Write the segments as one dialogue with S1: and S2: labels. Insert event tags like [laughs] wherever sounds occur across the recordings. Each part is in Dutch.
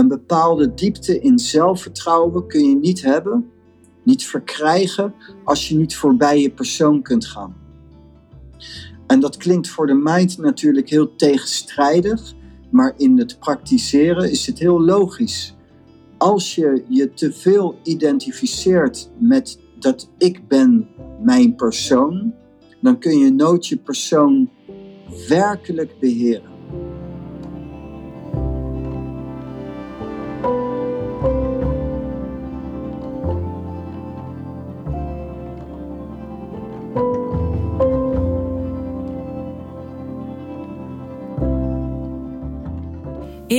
S1: Een bepaalde diepte in zelfvertrouwen kun je niet hebben, niet verkrijgen, als je niet voorbij je persoon kunt gaan. En dat klinkt voor de mind natuurlijk heel tegenstrijdig, maar in het praktiseren is het heel logisch. Als je je te veel identificeert met dat ik ben mijn persoon, dan kun je nooit je persoon werkelijk beheren.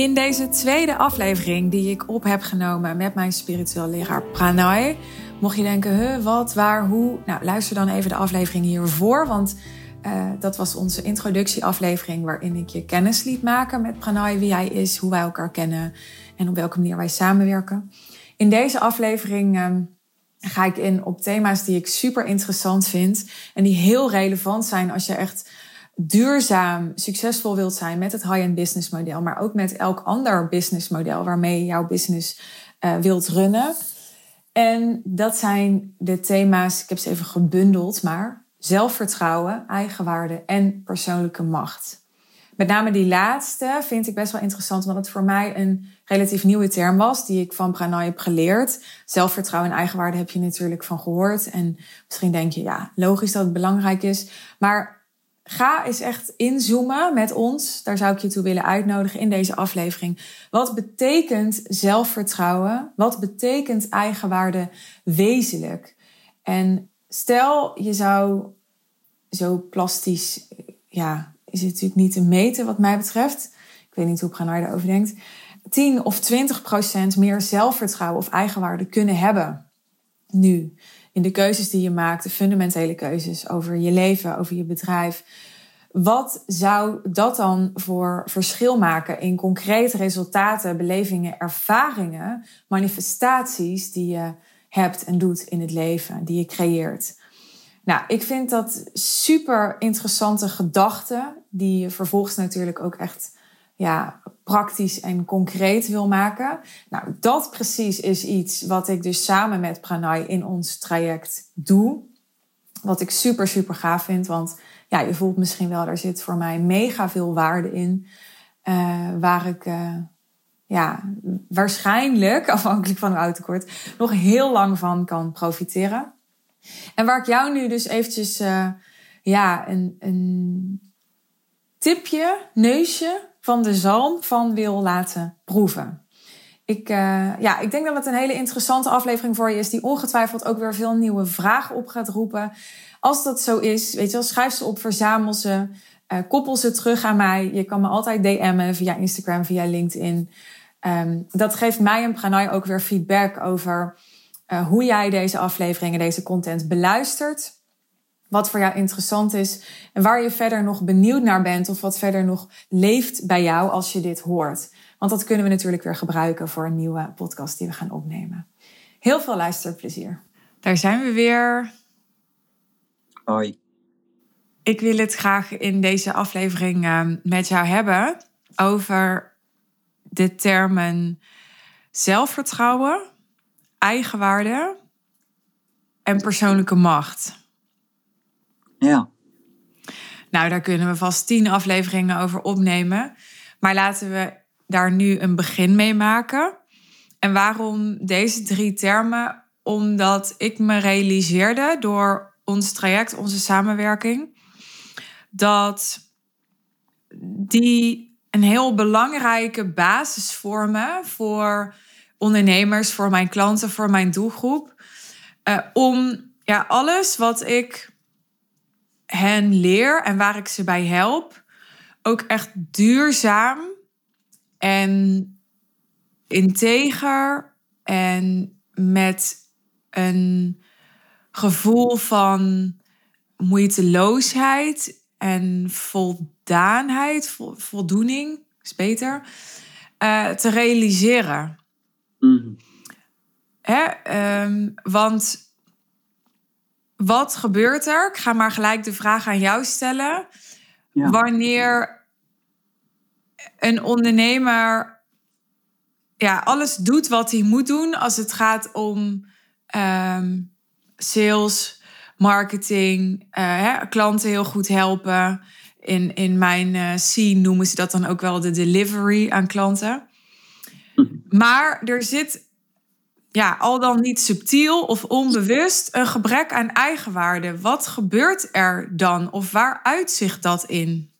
S2: In deze tweede aflevering die ik op heb genomen met mijn spiritueel leraar Pranay, mocht je denken, huh, wat, waar, hoe? Nou, luister dan even de aflevering hiervoor, want uh, dat was onze introductieaflevering waarin ik je kennis liet maken met Pranay, wie hij is, hoe wij elkaar kennen en op welke manier wij samenwerken. In deze aflevering uh, ga ik in op thema's die ik super interessant vind en die heel relevant zijn als je echt duurzaam succesvol wilt zijn met het high-end business model, maar ook met elk ander business model waarmee je jouw business uh, wilt runnen. En dat zijn de thema's, ik heb ze even gebundeld, maar zelfvertrouwen, eigenwaarde en persoonlijke macht. Met name die laatste vind ik best wel interessant, omdat het voor mij een relatief nieuwe term was, die ik van Pranay heb geleerd. Zelfvertrouwen en eigenwaarde heb je natuurlijk van gehoord. En misschien denk je, ja, logisch dat het belangrijk is. Maar Ga eens echt inzoomen met ons. Daar zou ik je toe willen uitnodigen in deze aflevering. Wat betekent zelfvertrouwen? Wat betekent eigenwaarde wezenlijk? En stel je zou zo plastisch, ja, is het natuurlijk niet te meten wat mij betreft. Ik weet niet hoe Pranay daarover denkt. 10 of 20 procent meer zelfvertrouwen of eigenwaarde kunnen hebben. Nu in de keuzes die je maakt, de fundamentele keuzes over je leven, over je bedrijf. Wat zou dat dan voor verschil maken in concrete resultaten, belevingen, ervaringen, manifestaties die je hebt en doet in het leven, die je creëert? Nou, ik vind dat super interessante gedachten, die je vervolgens natuurlijk ook echt ja, praktisch en concreet wil maken. Nou, dat precies is iets wat ik dus samen met Pranay in ons traject doe. Wat ik super, super gaaf vind. Want ja, je voelt misschien wel, er zit voor mij mega veel waarde in. Uh, waar ik uh, ja, waarschijnlijk, [laughs] afhankelijk van hoe oud word, nog heel lang van kan profiteren. En waar ik jou nu dus eventjes uh, ja, een, een tipje, neusje van de zalm van wil laten proeven. Ik, uh, ja, ik denk dat het een hele interessante aflevering voor je is, die ongetwijfeld ook weer veel nieuwe vragen op gaat roepen. Als dat zo is, weet je wel, schrijf ze op, verzamel ze, uh, koppel ze terug aan mij. Je kan me altijd DM'en via Instagram, via LinkedIn. Um, dat geeft mij en Pranay ook weer feedback over uh, hoe jij deze afleveringen, deze content beluistert wat voor jou interessant is en waar je verder nog benieuwd naar bent of wat verder nog leeft bij jou als je dit hoort. Want dat kunnen we natuurlijk weer gebruiken voor een nieuwe podcast die we gaan opnemen. Heel veel luisterplezier. Daar zijn we weer.
S1: Hoi.
S2: Ik wil het graag in deze aflevering ehm, met jou hebben over de termen zelfvertrouwen, eigenwaarde en persoonlijke macht.
S1: Ja.
S2: Nou, daar kunnen we vast tien afleveringen over opnemen. Maar laten we daar nu een begin mee maken. En waarom deze drie termen? Omdat ik me realiseerde door ons traject, onze samenwerking, dat die een heel belangrijke basis vormen voor ondernemers, voor mijn klanten, voor mijn doelgroep. Uh, om ja, alles wat ik hen leer en waar ik ze bij help, ook echt duurzaam en integer en met een gevoel van moeiteloosheid en voldaanheid, voldoening is beter, uh, te realiseren. Mm. Hè? Um, want wat gebeurt er? Ik ga maar gelijk de vraag aan jou stellen. Wanneer een ondernemer ja, alles doet wat hij moet doen als het gaat om ehm, sales, marketing, uh, hè, klanten heel goed helpen. In, in mijn uh, scene noemen ze dat dan ook wel de delivery aan klanten. Hm. Maar er zit ja, al dan niet subtiel of onbewust een gebrek aan eigenwaarde. Wat gebeurt er dan of waar uitzicht dat in?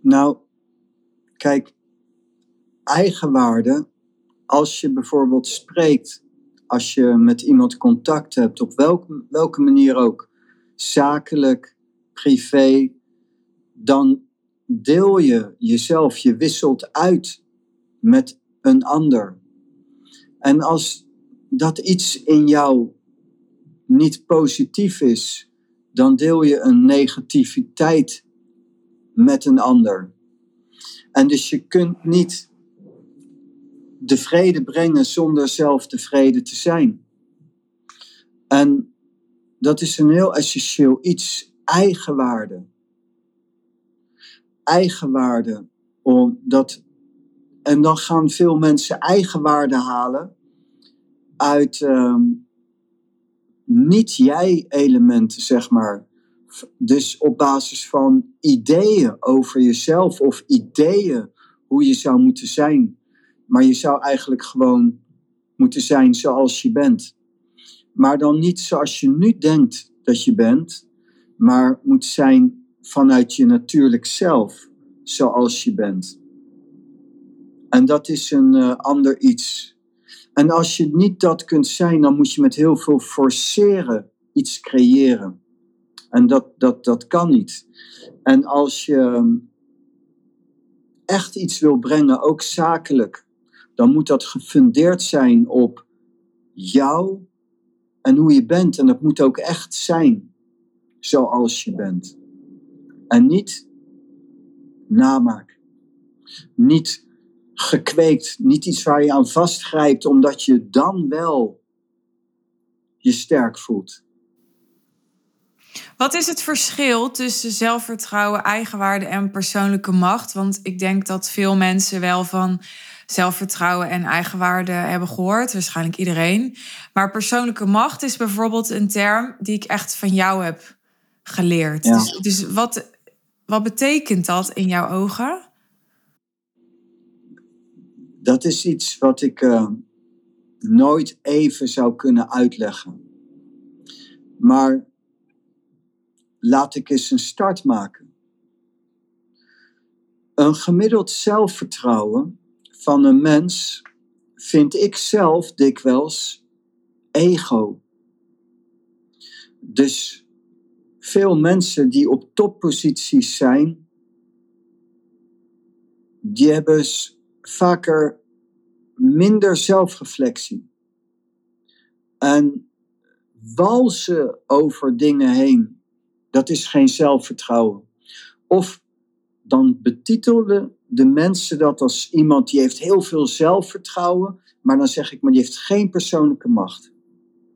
S1: Nou, kijk, eigenwaarde, als je bijvoorbeeld spreekt, als je met iemand contact hebt, op welke, welke manier ook, zakelijk, privé, dan deel je jezelf, je wisselt uit met een ander. En als dat iets in jou niet positief is, dan deel je een negativiteit met een ander. En dus je kunt niet de vrede brengen zonder zelf tevreden te zijn. En dat is een heel essentieel iets, eigenwaarde. Eigenwaarde, omdat, en dan gaan veel mensen eigenwaarde halen uit uh, niet-jij-elementen, zeg maar. Dus op basis van ideeën over jezelf of ideeën hoe je zou moeten zijn. Maar je zou eigenlijk gewoon moeten zijn zoals je bent. Maar dan niet zoals je nu denkt dat je bent, maar moet zijn vanuit je natuurlijk zelf, zoals je bent. En dat is een uh, ander iets. En als je niet dat kunt zijn, dan moet je met heel veel forceren iets creëren. En dat, dat, dat kan niet. En als je ehm, echt iets wil brengen, ook zakelijk, dan moet dat gefundeerd zijn op jou en hoe je bent. En dat moet ook echt zijn zoals je bent. En niet namaak. Niet gekweekt. Niet iets waar je aan vastgrijpt omdat je dan wel je sterk voelt.
S2: Wat is het verschil tussen zelfvertrouwen, eigenwaarde en persoonlijke macht? Want ik denk dat veel mensen wel van zelfvertrouwen en eigenwaarde hebben gehoord, waarschijnlijk iedereen. Maar persoonlijke macht is bijvoorbeeld een term die ik echt van jou heb geleerd. Dus, dus wat, wat betekent dat in jouw ogen?
S1: Dat is iets wat ik uh, nooit even zou kunnen uitleggen. Maar laat ik eens een start maken. Een gemiddeld zelfvertrouwen van een mens vind ik zelf dikwijls ego. Dus veel mensen die op topposities zijn, die hebben vaker minder zelfreflectie. En walsen over dingen heen, dat is geen zelfvertrouwen. Of dan betitelen de mensen dat als iemand die heeft heel veel zelfvertrouwen, maar dan zeg ik, maar die heeft geen persoonlijke macht.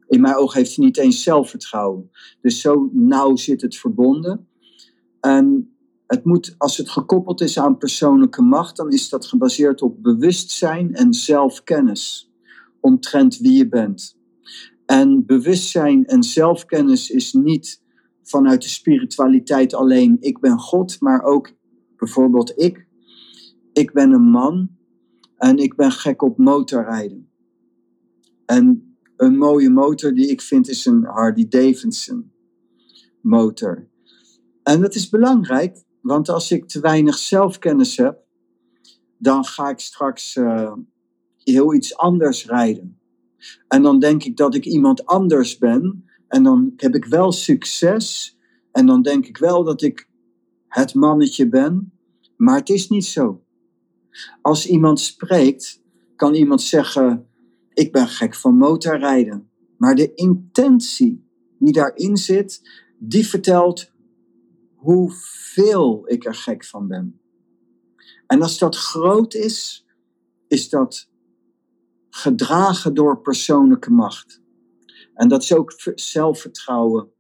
S1: In mijn ogen heeft hij niet eens zelfvertrouwen. Dus zo nauw zit het verbonden. En het moet, als het gekoppeld is aan persoonlijke macht, dan is dat gebaseerd op bewustzijn en zelfkennis omtrent wie je bent. En bewustzijn en zelfkennis is niet vanuit de spiritualiteit alleen ik ben God, maar ook bijvoorbeeld ik ik ben een man en ik ben gek op motorrijden. En een mooie motor die ik vind is een Harley Davidson motor. En dat is belangrijk, want als ik te weinig zelfkennis heb, dan ga ik straks uh, heel iets anders rijden. En dan denk ik dat ik iemand anders ben. En dan heb ik wel succes. En dan denk ik wel dat ik het mannetje ben. Maar het is niet zo. Als iemand spreekt, kan iemand zeggen: Ik ben gek van motorrijden. Maar de intentie die daarin zit, die vertelt hoeveel ik er gek van ben. En als dat groot is, is dat gedragen door persoonlijke macht. En dat is ook zelfvertrouwen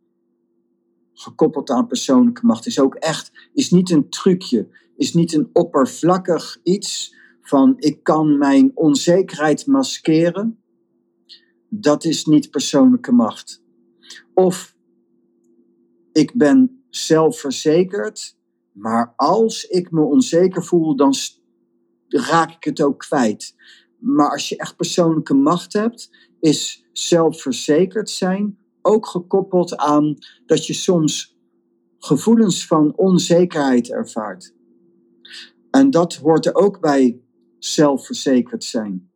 S1: gekoppeld aan persoonlijke macht. Is ook echt, is niet een trucje, is niet een oppervlakkig iets van ik kan mijn onzekerheid maskeren, dat is niet persoonlijke macht. Of ik ben zelfverzekerd, maar als ik me onzeker voel, dan raak ik het ook kwijt. Maar als je echt persoonlijke macht hebt, is zelfverzekerd zijn ook gekoppeld aan dat je soms gevoelens van onzekerheid ervaart. En dat hoort er ook bij zelfverzekerd zijn.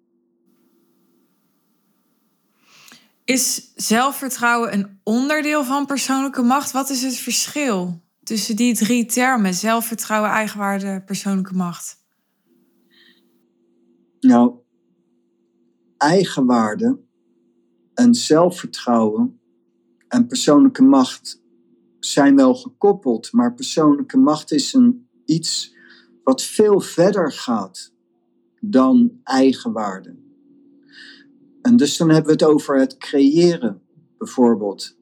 S2: Is zelfvertrouwen een onderdeel van persoonlijke macht? Wat is het verschil tussen die drie termen: zelfvertrouwen, eigenwaarde, persoonlijke macht?
S1: Nou, eigenwaarde en zelfvertrouwen en persoonlijke macht zijn wel gekoppeld, maar persoonlijke macht is een, iets wat veel verder gaat dan eigenwaarde. En dus dan hebben we het over het creëren, bijvoorbeeld.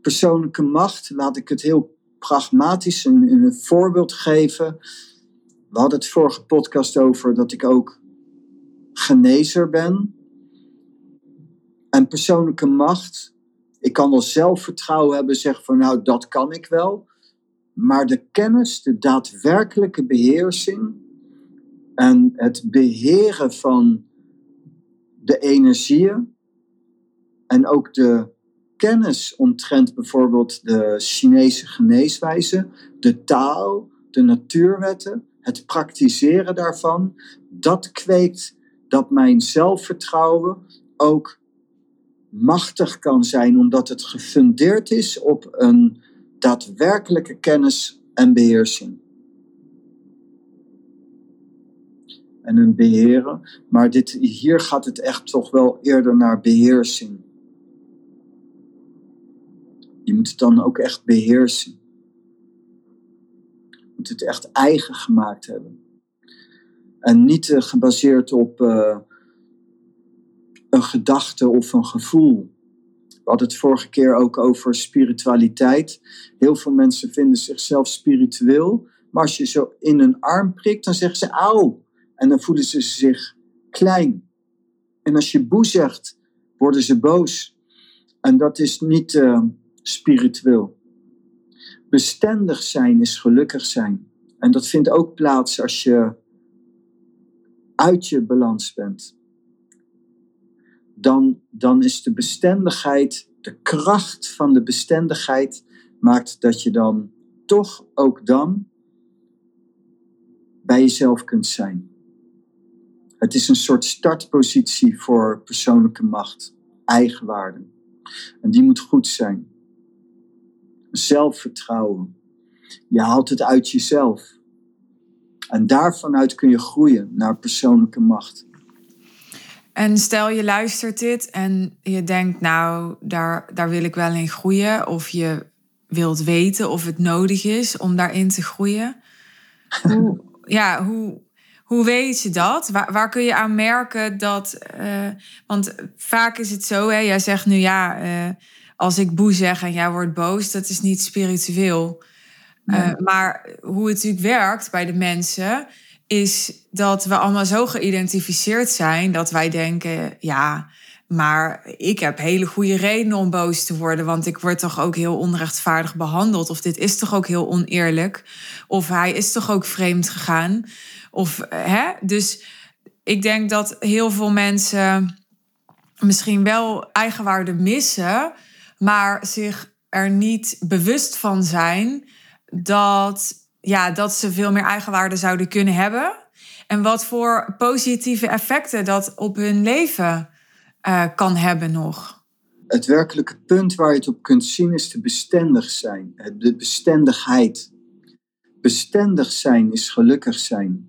S1: Persoonlijke macht, laat ik het heel pragmatisch een, een voorbeeld geven. We hadden het vorige podcast over dat ik ook genezer ben. En persoonlijke macht, ik kan wel zelfvertrouwen hebben, zeggen van nou dat kan ik wel. Maar de kennis, de daadwerkelijke beheersing en het beheren van de energieën en ook de kennis omtrent bijvoorbeeld de Chinese geneeswijze, de taal, de natuurwetten, het praktiseren daarvan, dat kweekt dat mijn zelfvertrouwen ook machtig kan zijn, omdat het gefundeerd is op een daadwerkelijke kennis en beheersing. En een beheren, maar dit, hier gaat het echt toch wel eerder naar beheersing. Je moet het dan ook echt beheersen. Je moet het echt eigen gemaakt hebben. En niet uh, gebaseerd op uh, een gedachte of een gevoel. We hadden het vorige keer ook over spiritualiteit. Heel veel mensen vinden zichzelf spiritueel. Maar als je zo in een arm prikt, dan zeggen ze auw. En dan voelen ze zich klein. En als je boe zegt, worden ze boos. En dat is niet uh, spiritueel. Bestendig zijn is gelukkig zijn. En dat vindt ook plaats als je uit je balans bent. Dan, dan is de bestendigheid, de kracht van de bestendigheid, maakt dat je dan toch ook dan bij jezelf kunt zijn. Het is een soort startpositie voor persoonlijke macht, eigenwaarde. En die moet goed zijn. Zelfvertrouwen. Je haalt het uit jezelf. En daarvanuit kun je groeien naar persoonlijke macht.
S2: En stel je luistert dit en je denkt, nou, daar, daar wil ik wel in groeien. Of je wilt weten of het nodig is om daarin te groeien. [laughs] Hoe, ja, hoe, hoe weet je dat? Waar, waar kun je aan merken dat. Uh, want vaak is het zo, hè, jij zegt nu ja, uh, als ik boe zeg en jij wordt boos, dat is niet spiritueel. Uh, maar hoe het natuurlijk werkt bij de mensen, is dat we allemaal zo geïdentificeerd zijn dat wij denken, ja, maar ik heb hele goede redenen om boos te worden, want ik word toch ook heel onrechtvaardig behandeld. Of dit is toch ook heel oneerlijk. Of hij is toch ook vreemd gegaan. Of, hè? Dus ik denk dat heel veel mensen misschien wel eigenwaarde missen, maar zich er niet bewust van zijn dat, ja, dat ze veel meer eigenwaarde zouden kunnen hebben. En wat voor positieve effecten dat op hun leven uh, kan hebben nog.
S1: Het werkelijke punt waar je het op kunt zien is de bestendig zijn. De bestendigheid. Bestendig zijn is gelukkig zijn.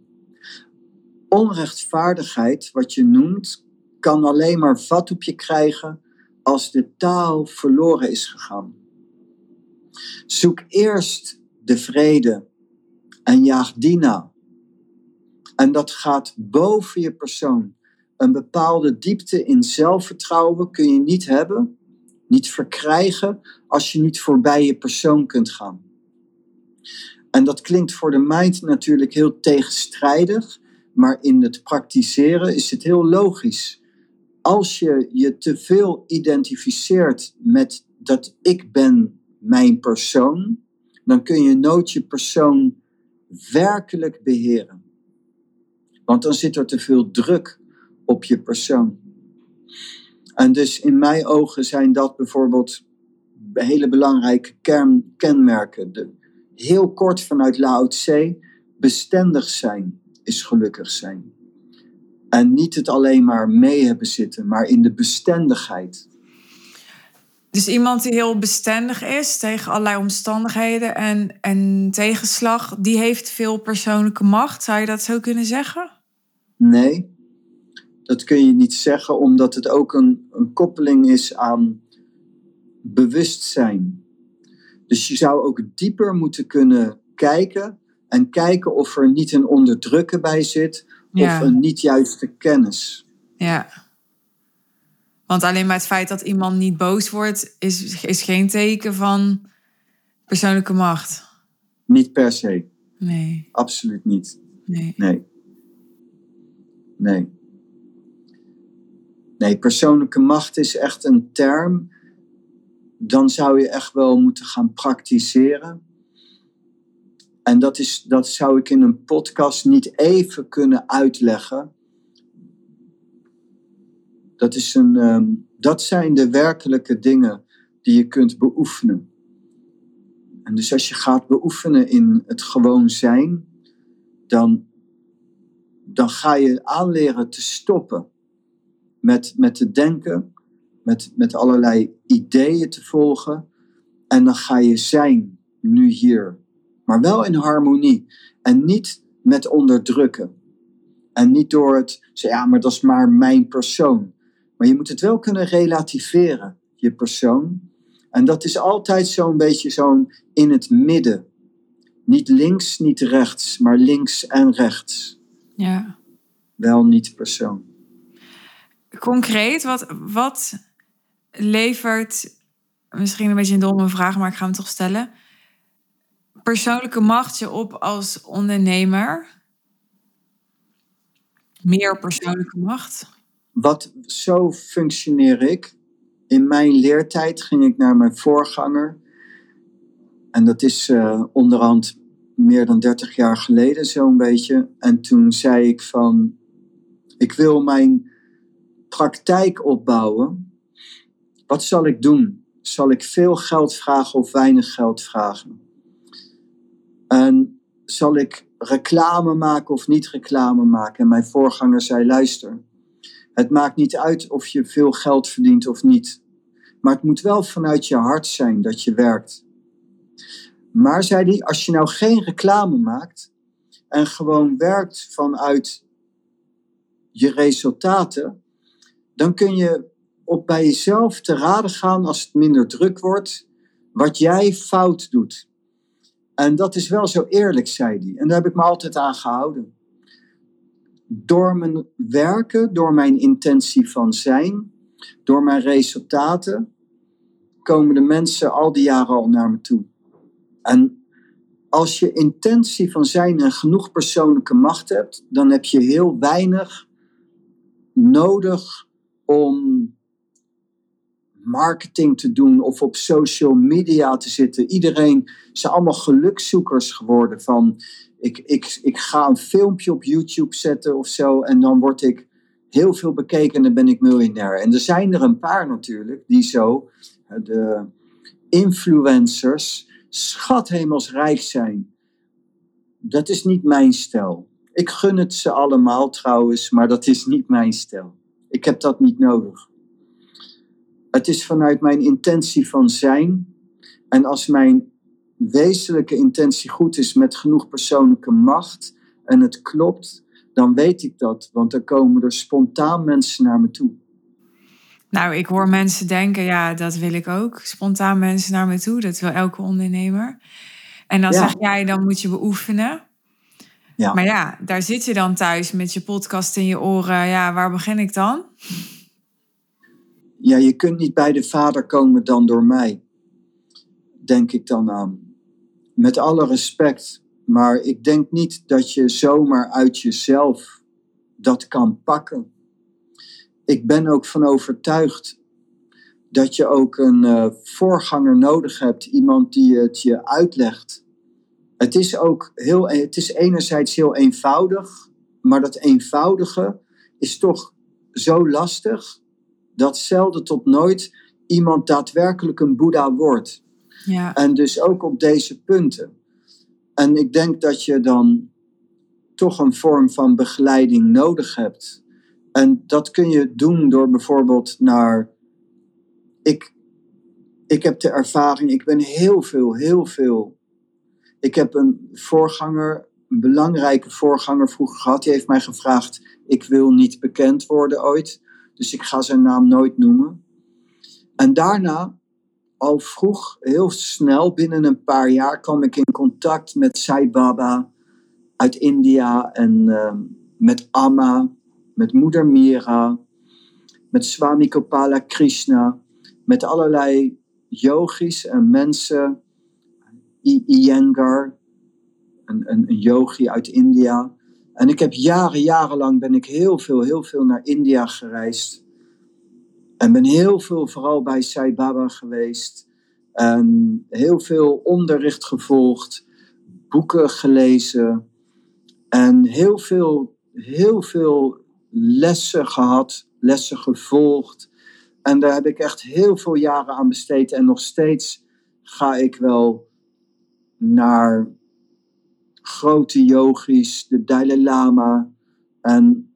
S1: Onrechtvaardigheid, wat je noemt, kan alleen maar vat op je krijgen als de taal verloren is gegaan. Zoek eerst de vrede en jaag die na. En dat gaat boven je persoon. Een bepaalde diepte in zelfvertrouwen kun je niet hebben, niet verkrijgen, als je niet voorbij je persoon kunt gaan. En dat klinkt voor de mind natuurlijk heel tegenstrijdig, Maar in het praktiseren is het heel logisch. Als je je te veel identificeert met dat ik ben mijn persoon, dan kun je nooit je persoon werkelijk beheren. Want dan zit er te veel druk op je persoon. En dus in mijn ogen zijn dat bijvoorbeeld hele belangrijke kern, kenmerken. De, heel kort vanuit Lao Tse, bestendig zijn is gelukkig zijn. En niet het alleen maar mee hebben zitten, maar in de bestendigheid.
S2: Dus iemand die heel bestendig is tegen allerlei omstandigheden en, en tegenslag, die heeft veel persoonlijke macht. Zou je dat zo kunnen zeggen?
S1: Nee, dat kun je niet zeggen, omdat het ook een, een koppeling is aan bewustzijn. Dus je zou ook dieper moeten kunnen kijken en kijken of er niet een onderdrukken bij zit of een niet juiste kennis.
S2: Ja. Want alleen maar het feit dat iemand niet boos wordt, is, is geen teken van persoonlijke macht.
S1: Niet per se.
S2: Nee.
S1: Absoluut niet.
S2: Nee.
S1: Nee. Nee. Nee, persoonlijke macht is echt een term. Dan zou je echt wel moeten gaan praktiseren. En dat, is, dat zou ik in een podcast niet even kunnen uitleggen. Dat, is een, ehm, dat zijn de werkelijke dingen die je kunt beoefenen. En dus als je gaat beoefenen in het gewoon zijn, dan, dan ga je aanleren te stoppen met, met te denken, met, met allerlei ideeën te volgen. En dan ga je zijn, nu hier. Maar wel in harmonie. En niet met onderdrukken. En niet door het ja, maar dat is maar mijn persoon. Maar je moet het wel kunnen relativeren, je persoon. En dat is altijd zo'n beetje zo'n in het midden. Niet links, niet rechts, maar links en rechts.
S2: Ja.
S1: Wel niet persoon.
S2: Concreet, wat, wat levert, misschien een beetje een domme vraag, maar ik ga hem toch stellen. Persoonlijke macht je op als ondernemer? Meer persoonlijke macht?
S1: Wat, zo functioneer ik. In mijn leertijd ging ik naar mijn voorganger. En dat is uh, onderhand meer dan 30 jaar geleden zo'n beetje. En toen zei ik van, ik wil mijn praktijk opbouwen. Wat zal ik doen? Zal ik veel geld vragen of weinig geld vragen? En zal ik reclame maken of niet reclame maken? En mijn voorganger zei: luister, het maakt niet uit of je veel geld verdient of niet. Maar het moet wel vanuit je hart zijn dat je werkt. Maar zei hij, als je nou geen reclame maakt en gewoon werkt vanuit je resultaten, dan kun je op bij jezelf te raden gaan als het minder druk wordt, wat jij fout doet. En dat is wel zo eerlijk, zei hij. En daar heb ik me altijd aan gehouden. Door mijn werken, door mijn intentie van zijn, door mijn resultaten, komen de mensen al die jaren al naar me toe. En als je intentie van zijn en genoeg persoonlijke macht hebt, dan heb je heel weinig nodig om marketing te doen of op social media te zitten. Iedereen zijn allemaal gelukzoekers geworden van ik, ik, ik ga een filmpje op YouTube zetten of zo en dan word ik heel veel bekeken en dan ben ik miljonair. En er zijn er een paar natuurlijk die zo, de influencers, schathemelsrijk zijn. Dat is niet mijn stijl. Ik gun het ze allemaal trouwens, maar dat is niet mijn stijl. Ik heb dat niet nodig. Het is vanuit mijn intentie van zijn. En als mijn wezenlijke intentie goed is met genoeg persoonlijke macht en het klopt, dan weet ik dat. Want dan komen er spontaan mensen naar me toe.
S2: Nou, ik hoor mensen denken, ja, dat wil ik ook. Spontaan mensen naar me toe, dat wil elke ondernemer. En dan zeg jij, dan moet je beoefenen. Ja. Maar ja, daar zit je dan thuis met je podcast in je oren. Ja, waar begin ik dan?
S1: Ja, je kunt niet bij de Vader komen dan door mij. Denk ik dan aan. Met alle respect. Maar ik denk niet dat je zomaar uit jezelf dat kan pakken. Ik ben ook van overtuigd dat je ook een uh, voorganger nodig hebt, iemand die het je uitlegt. Het is ook heel, het is enerzijds heel eenvoudig, maar dat eenvoudige is toch zo lastig dat zelden tot nooit iemand daadwerkelijk een Boeddha wordt. Ja. En dus ook op deze punten. En ik denk dat je dan toch een vorm van begeleiding nodig hebt. En dat kun je doen door bijvoorbeeld naar. Ik, ik heb de ervaring, ik ben heel veel, heel veel. Ik heb een voorganger, een belangrijke voorganger vroeger gehad. Die heeft mij gevraagd: Ik wil niet bekend worden ooit. Dus ik ga zijn naam nooit noemen. En daarna, al vroeg, heel snel, binnen een paar jaar, kwam ik in contact met Sai Baba uit India en uh, met Amma, met moeder Mira, met Swami Gopala Krishna, met allerlei yogis en mensen, Iyengar, een, een, een yogi uit India. En ik heb jaren, jarenlang ben ik heel veel, heel veel naar India gereisd. En ben heel veel vooral bij Sai Baba geweest. En heel veel onderricht gevolgd, boeken gelezen. En heel veel, heel veel lessen gehad, lessen gevolgd. En daar heb ik echt heel veel jaren aan besteed. En nog steeds ga ik wel naar grote yogis, de Dalai Lama. En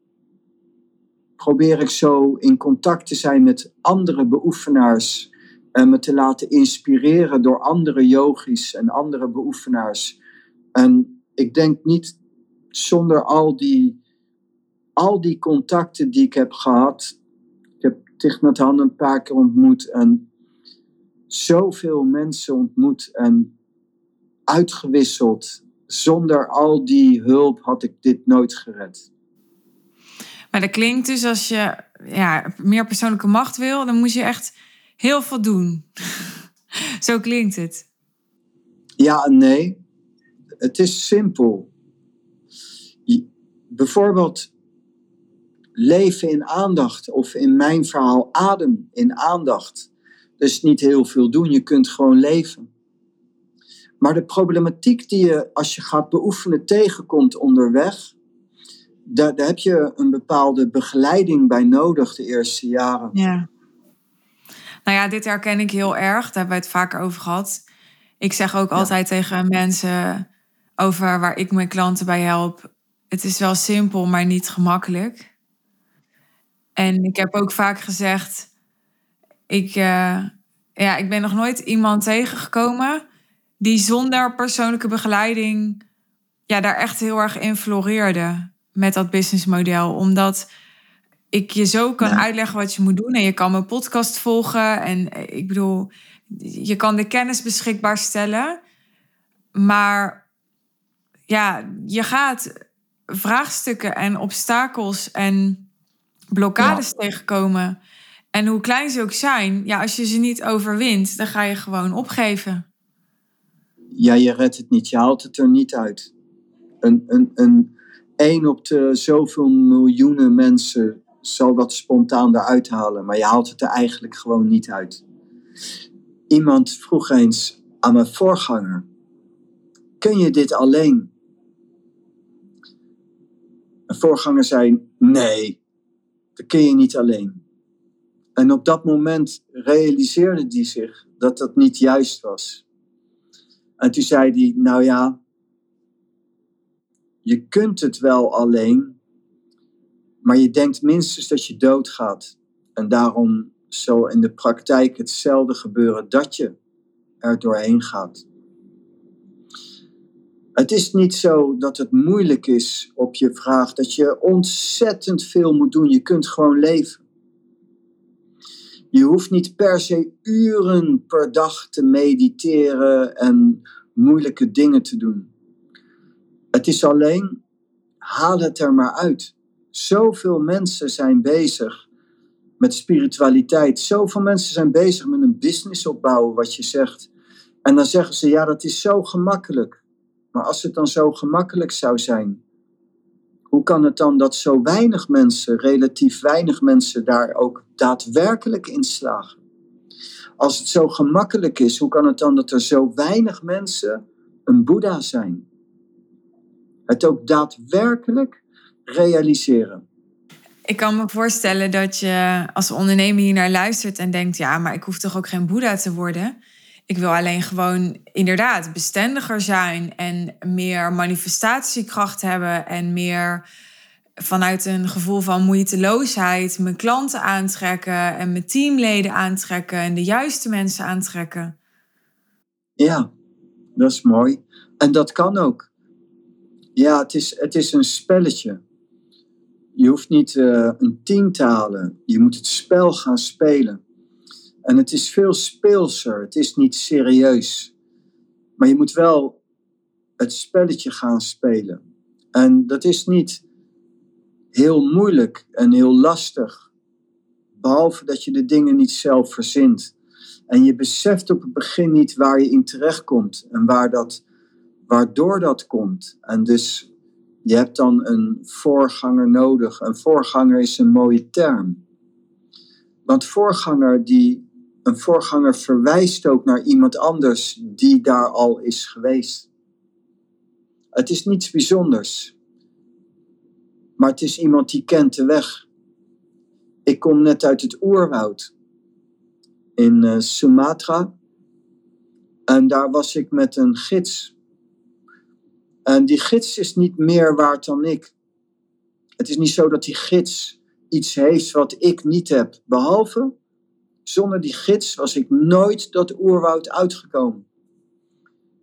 S1: probeer ik zo in contact te zijn met andere beoefenaars. En me te laten inspireren door andere yogis en andere beoefenaars. En ik denk niet zonder al die, al die contacten die ik heb gehad. Ik heb Thich Han een paar keer ontmoet en zoveel mensen ontmoet en uitgewisseld. Zonder al die hulp had ik dit nooit gered.
S2: Maar dat klinkt dus als je ja, meer persoonlijke macht wil, dan moet je echt heel veel doen. [laughs] Zo klinkt het.
S1: Ja en nee. Het is simpel. Bijvoorbeeld leven in aandacht, of in mijn verhaal adem in aandacht. Dus niet heel veel doen, je kunt gewoon leven. Maar de problematiek die je als je gaat beoefenen tegenkomt onderweg, daar, daar heb je een bepaalde begeleiding bij nodig de eerste jaren.
S2: Ja. Nou ja, dit herken ik heel erg. Daar hebben we het vaker over gehad. Ik zeg ook altijd tegen mensen over waar ik mijn klanten bij help. Het is wel simpel, maar niet gemakkelijk. En ik heb ook vaak gezegd, ik, uh, ja, ik ben nog nooit iemand tegengekomen die zonder persoonlijke begeleiding ja, daar echt heel erg in floreerde met dat businessmodel. Omdat ik je zo kan uitleggen wat je moet doen. En je kan mijn podcast volgen. En eh, ik bedoel, je kan de kennis beschikbaar stellen. Maar ja, je gaat vraagstukken en obstakels en blokkades tegenkomen. En hoe klein ze ook zijn, ja, als je ze niet overwint, dan ga je gewoon opgeven.
S1: Ja, je redt het niet. Je haalt het er niet uit. Een, een, een, één op de zoveel miljoenen mensen zal dat spontaan eruit halen, maar je haalt het er eigenlijk gewoon niet uit. Iemand vroeg eens aan mijn voorganger: Kun je dit alleen? Een voorganger zei: Nee, dat kun je niet alleen. En op dat moment realiseerde hij zich dat dat niet juist was. En toen zei hij: Nou ja, je kunt het wel alleen, maar je denkt minstens dat je doodgaat. En daarom zal in de praktijk hetzelfde gebeuren dat je er doorheen gaat. Het is niet zo dat het moeilijk is op je vraag, dat je ontzettend veel moet doen. Je kunt gewoon leven. Je hoeft niet per se uren per dag te mediteren en moeilijke dingen te doen. Het is alleen, haal het er maar uit. Zoveel mensen zijn bezig met spiritualiteit. Zoveel mensen zijn bezig met een business opbouwen, wat je zegt. En dan zeggen ze, ja, dat is zo gemakkelijk. Maar als het dan zo gemakkelijk zou zijn, hoe kan het dan dat zo weinig mensen, relatief weinig mensen, daar ook daadwerkelijk in slagen? Als het zo gemakkelijk is, hoe kan het dan dat er zo weinig mensen een Boeddha zijn? Het ook daadwerkelijk realiseren.
S2: Ik kan me voorstellen dat je als ondernemer hier naar luistert en denkt: ja, maar ik hoef toch ook geen Boeddha te worden. Ik wil alleen gewoon inderdaad bestendiger zijn en meer manifestatiekracht hebben en meer vanuit een gevoel van moeiteloosheid mijn klanten aantrekken en mijn teamleden aantrekken en de juiste mensen aantrekken.
S1: Ja, dat is mooi. En dat kan ook. Ja, het is, het is een spelletje. Je hoeft niet uh, een halen. Je moet het spel gaan spelen. En het is veel speelser. Het is niet serieus. Maar je moet wel het spelletje gaan spelen. En dat is niet heel moeilijk en heel lastig. Behalve dat je de dingen niet zelf verzint. En je beseft op het begin niet waar je in terecht komt en waar dat, waardoor dat komt. En dus je hebt dan een voorganger nodig. Een voorganger is een mooie term. Want voorganger die, een voorganger verwijst ook naar iemand anders die daar al is geweest. Het is niets bijzonders. Maar het is iemand die kent de weg. Ik kom net uit het oerwoud in uh, Sumatra. En daar was ik met een gids. En die gids is niet meer waard dan ik. Het is niet zo dat die gids iets heeft wat ik niet heb. Behalve, zonder die gids was ik nooit dat oerwoud uitgekomen.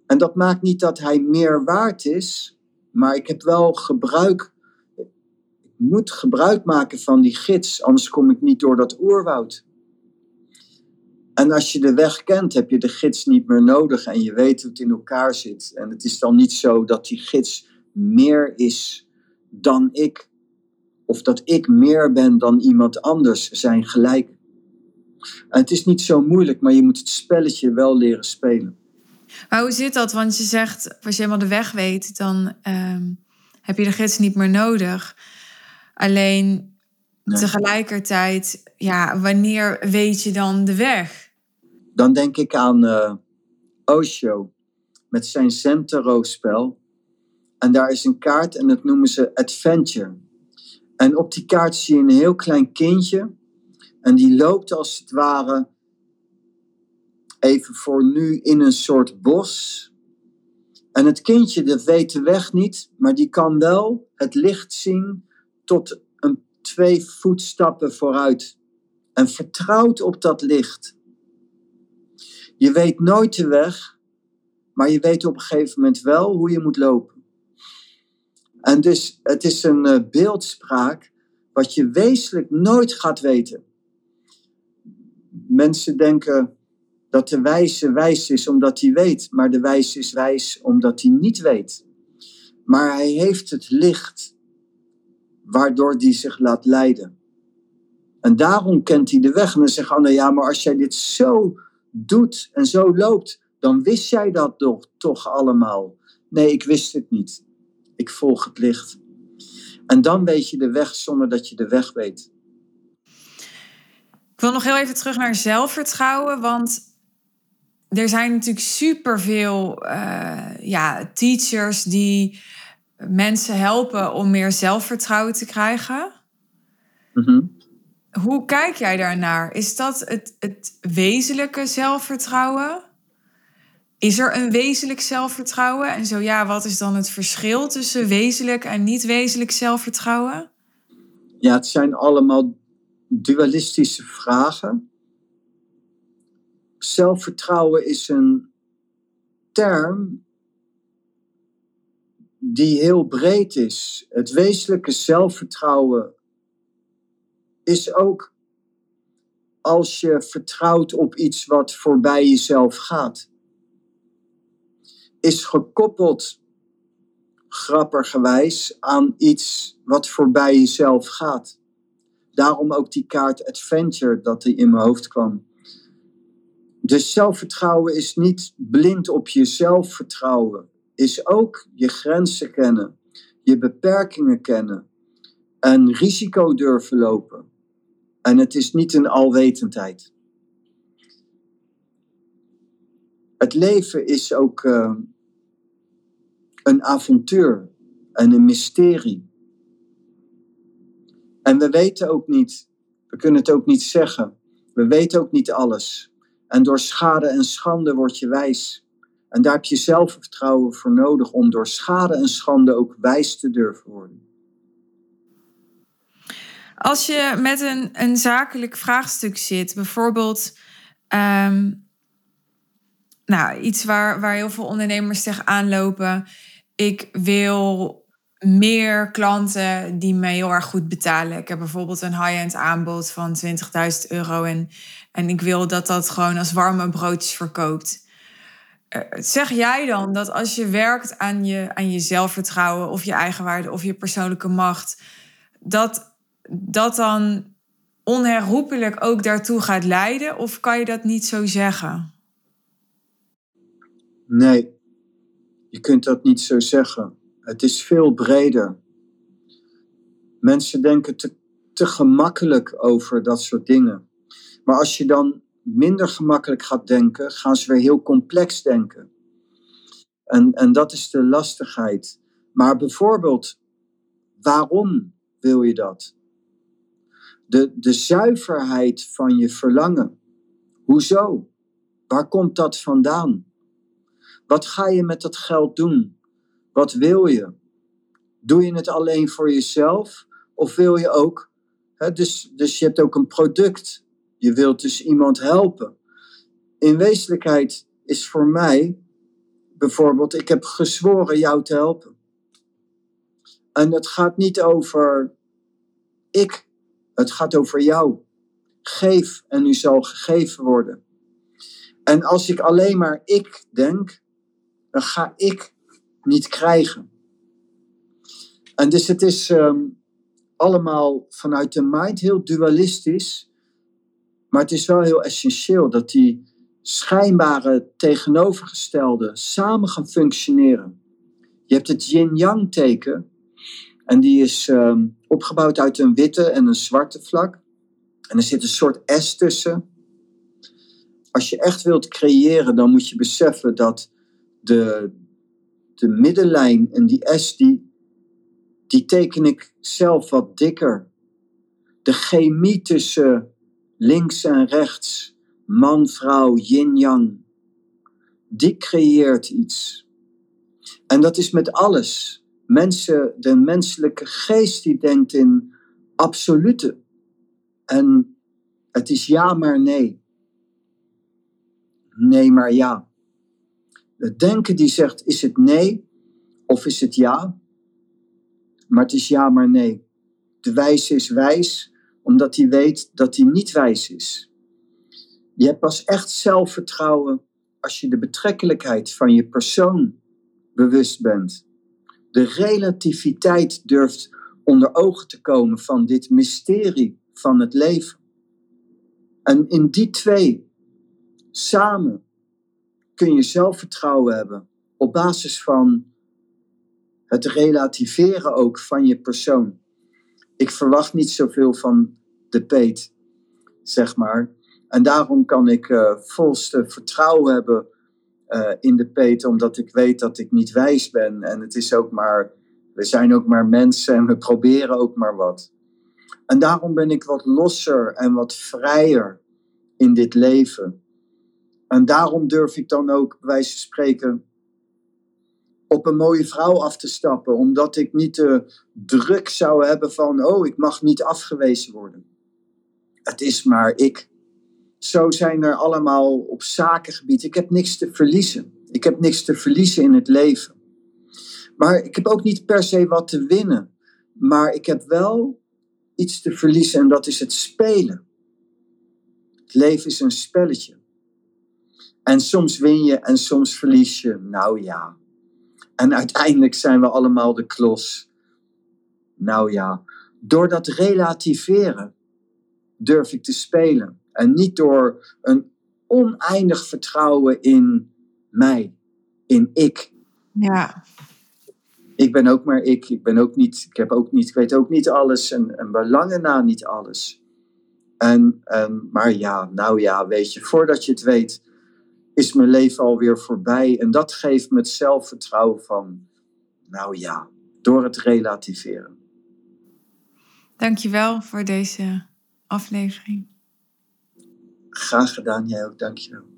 S1: En dat maakt niet dat hij meer waard is, maar ik heb wel gebruik moet gebruik maken van die gids, anders kom ik niet door dat oerwoud. En als je de weg kent, heb je de gids niet meer nodig en je weet hoe het in elkaar zit. En het is dan niet zo dat die gids meer is dan ik, of dat ik meer ben dan iemand anders, zijn gelijk. Het is niet zo moeilijk, maar je moet het spelletje wel leren spelen.
S2: Maar hoe zit dat? Want je zegt, als je helemaal de weg weet, dan ehm, heb je de gids niet meer nodig. Alleen tegelijkertijd, ja, wanneer weet je dan de weg?
S1: Dan denk ik aan uh, Osho met zijn Zentaro-spel. En daar is een kaart en dat noemen ze Adventure. En op die kaart zie je een heel klein kindje. En die loopt als het ware even voor nu in een soort bos. En het kindje dat weet de weg niet, maar die kan wel het licht zien tot een twee voetstappen vooruit en vertrouwt op dat licht. Je weet nooit de weg, maar je weet op een gegeven moment wel hoe je moet lopen. En dus het is een uh, beeldspraak wat je wezenlijk nooit gaat weten. Mensen denken dat de wijze wijs is omdat hij weet, maar de wijs is wijs omdat hij niet weet. Maar hij heeft het licht waardoor die zich laat leiden. En daarom kent hij de weg. En dan zegt Anna, ja, maar als jij dit zo doet en zo loopt, dan wist jij dat toch allemaal. Nee, ik wist het niet. Ik volg het licht. En dan weet je de weg zonder dat je de weg weet.
S2: Ik wil nog heel even terug naar zelfvertrouwen, want er zijn natuurlijk superveel uh, ja, teachers die mensen helpen om meer zelfvertrouwen te krijgen. Mhm. Hoe kijk jij daarnaar? Is dat het, het wezenlijke zelfvertrouwen? Is er een wezenlijk zelfvertrouwen? En zo ja, wat is dan het verschil tussen wezenlijk en niet wezenlijk zelfvertrouwen?
S1: Ja, het zijn allemaal dualistische vragen. Zelfvertrouwen is een term die heel breed is. Het wezenlijke zelfvertrouwen is ook als je vertrouwt op iets wat voorbij jezelf gaat. Is gekoppeld, grappergewijs, aan iets wat voorbij jezelf gaat. Daarom ook die kaart Adventure dat er in mijn hoofd kwam. Dus zelfvertrouwen is niet blind op jezelf vertrouwen is ook je grenzen kennen, je beperkingen kennen, een risico durven lopen. En het is niet een alwetendheid. Het leven is ook uh, een avontuur en een mysterie. En we weten ook niet, we kunnen het ook niet zeggen, we weten ook niet alles. En door schade en schande word je wijs. En daar heb je zelfvertrouwen voor nodig om door schade en schande ook wijs te durven worden.
S2: Als je met een, een zakelijk vraagstuk zit, bijvoorbeeld ehm, nou, iets waar, waar heel veel ondernemers tegenaan lopen. Ik wil meer klanten die mij heel erg goed betalen. Ik heb bijvoorbeeld een high-end aanbod van 20.000 euro en, en ik wil dat dat gewoon als warme broodjes verkoopt. Eh, zeg jij dan dat als je werkt aan je, aan je zelfvertrouwen of je eigenwaarde of je persoonlijke macht, dat dat dan onherroepelijk ook daartoe gaat leiden? Of kan je dat niet zo zeggen?
S1: Nee, je kunt dat niet zo zeggen. Het is veel breder. Mensen denken te, te gemakkelijk over dat soort dingen. Maar als je dan minder gemakkelijk gaat denken, gaan ze weer heel complex denken. En, en dat is de lastigheid. Maar bijvoorbeeld, waarom wil je dat? De, de zuiverheid van je verlangen. Hoezo? Waar komt dat vandaan? Wat ga je met dat geld doen? Wat wil je? Doe je het alleen voor jezelf? Of wil je ook, hè, dus, dus je hebt ook een product. Je wilt dus iemand helpen. In wezenlijkheid is voor mij bijvoorbeeld, ik heb gezworen jou te helpen. En het gaat niet over ik, het gaat over jou. Geef en u zal gegeven worden. En als ik alleen maar ik denk, dan ga ik niet krijgen. En dus het is ehm, allemaal vanuit de mind heel dualistisch, maar het is wel heel essentieel dat die schijnbare tegenovergestelde samen gaan functioneren. Je hebt het yin-yang teken en die is ehm, opgebouwd uit een witte en een zwarte vlak. En er zit een soort S tussen. Als je echt wilt creëren, dan moet je beseffen dat de, de middenlijn en die S, die, die teken ik zelf wat dikker. De chemie tussen links en rechts, man, vrouw, yin-yang, die creëert iets. En dat is met alles. Mensen, de menselijke geest die denkt in absolute. En het is ja maar nee. Nee maar ja. Het denken die zegt, is het nee of is het ja? Maar het is ja, maar nee. De wijze is wijs omdat hij weet dat hij niet wijs is. Je hebt pas echt zelfvertrouwen als je de betrekkelijkheid van je persoon bewust bent. De relativiteit durft onder ogen te komen van dit mysterie van het leven. En in die twee samen kun je zelfvertrouwen hebben op basis van het relativeren ook van je persoon. Ik verwacht niet zoveel van de peet, zeg maar. En daarom kan ik uh, volste vertrouwen hebben uh, in de peet, omdat ik weet dat ik niet wijs ben. En het is ook maar, we zijn ook maar mensen en we proberen ook maar wat. En daarom ben ik wat losser en wat vrijer in dit leven. En daarom durf ik dan ook, wijze spreken, op een mooie vrouw af te stappen, omdat ik niet de druk zou hebben van, oh, ik mag niet afgewezen worden. Het is maar ik. Zo zijn er allemaal op zakengebied. Ik heb niks te verliezen. Ik heb niks te verliezen in het leven. Maar ik heb ook niet per se wat te winnen. Maar ik heb wel iets te verliezen en dat is het spelen. Het leven is een spelletje. En soms win je en soms verlies je. Nou ja. En uiteindelijk zijn we allemaal de klos. Nou ja. Door dat relativeren durf ik te spelen. En niet door een oneindig vertrouwen in mij, in ik.
S2: Ja.
S1: Ik ben ook maar ik. Ik ben ook niet, ik heb ook niet, ik weet ook niet alles en, en belangen na niet alles. En, en, maar ja, nou ja, weet je, voordat je het weet, is mijn leven alweer voorbij. En dat geeft me het zelfvertrouwen van, nou ja, door het relativeren.
S2: Dankjewel voor deze aflevering.
S1: Graag gedaan, jij ook, dankjewel.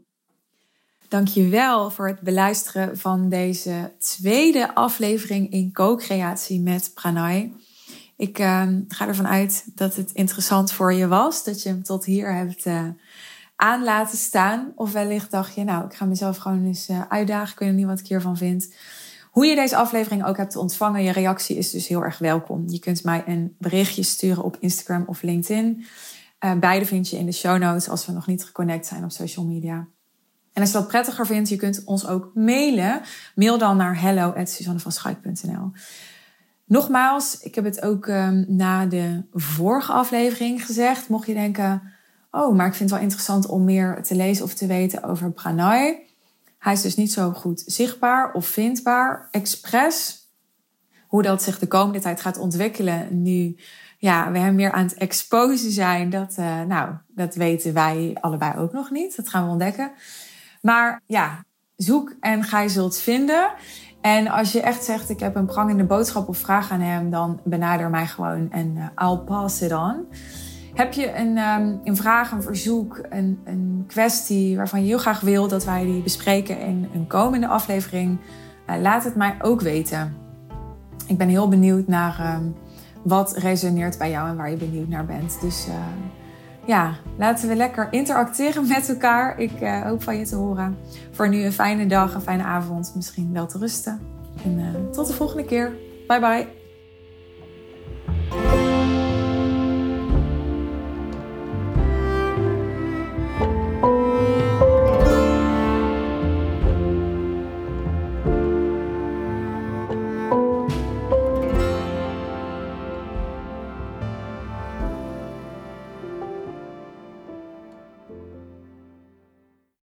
S2: Dankjewel voor het beluisteren van deze tweede aflevering in co-creatie met Pranay. Ik uh, ga ervan uit dat het interessant voor je was, dat je hem tot hier hebt uh, aan laten staan. Of wellicht dacht je, nou, ik ga mezelf gewoon eens uh, uitdagen, ik weet niet wat ik hiervan vind. Hoe je deze aflevering ook hebt ontvangen, je reactie is dus heel erg welkom. Je kunt mij een berichtje sturen op Instagram of LinkedIn. beide vind je in de show notes als we nog niet geconnect zijn op social media. En als je dat prettiger vindt, je kunt ons ook mailen. Mail dan naar hello.suzannevanschuik.nl Nogmaals, ik heb het ook um, na de vorige aflevering gezegd. Mocht je denken, oh, maar ik vind het wel interessant om meer te lezen of te weten over Pranay. Hij is dus niet zo goed zichtbaar of vindbaar. Expres. Hoe dat zich de komende tijd gaat ontwikkelen nu ja, we hem meer aan het exposen zijn. Dat, uh, nou, dat weten wij allebei ook nog niet. Dat gaan we ontdekken. Maar ja, zoek en gij zult vinden. En als je echt zegt, ik heb een prangende boodschap of vraag aan hem, dan benader mij gewoon en uh, I'll pass it on. Heb je een, um, een vraag, een verzoek, een, een kwestie waarvan je heel graag wil dat wij die bespreken in een komende aflevering? Uh, laat het mij ook weten. Ik ben heel benieuwd naar um, wat resoneert bij jou en waar je benieuwd naar bent. Dus uh, ja, laten we lekker interacteren met elkaar. Ik uh, hoop van je te horen. Voor nu een fijne dag, een fijne avond, misschien wel te rusten. En tot de volgende keer. Bye bye.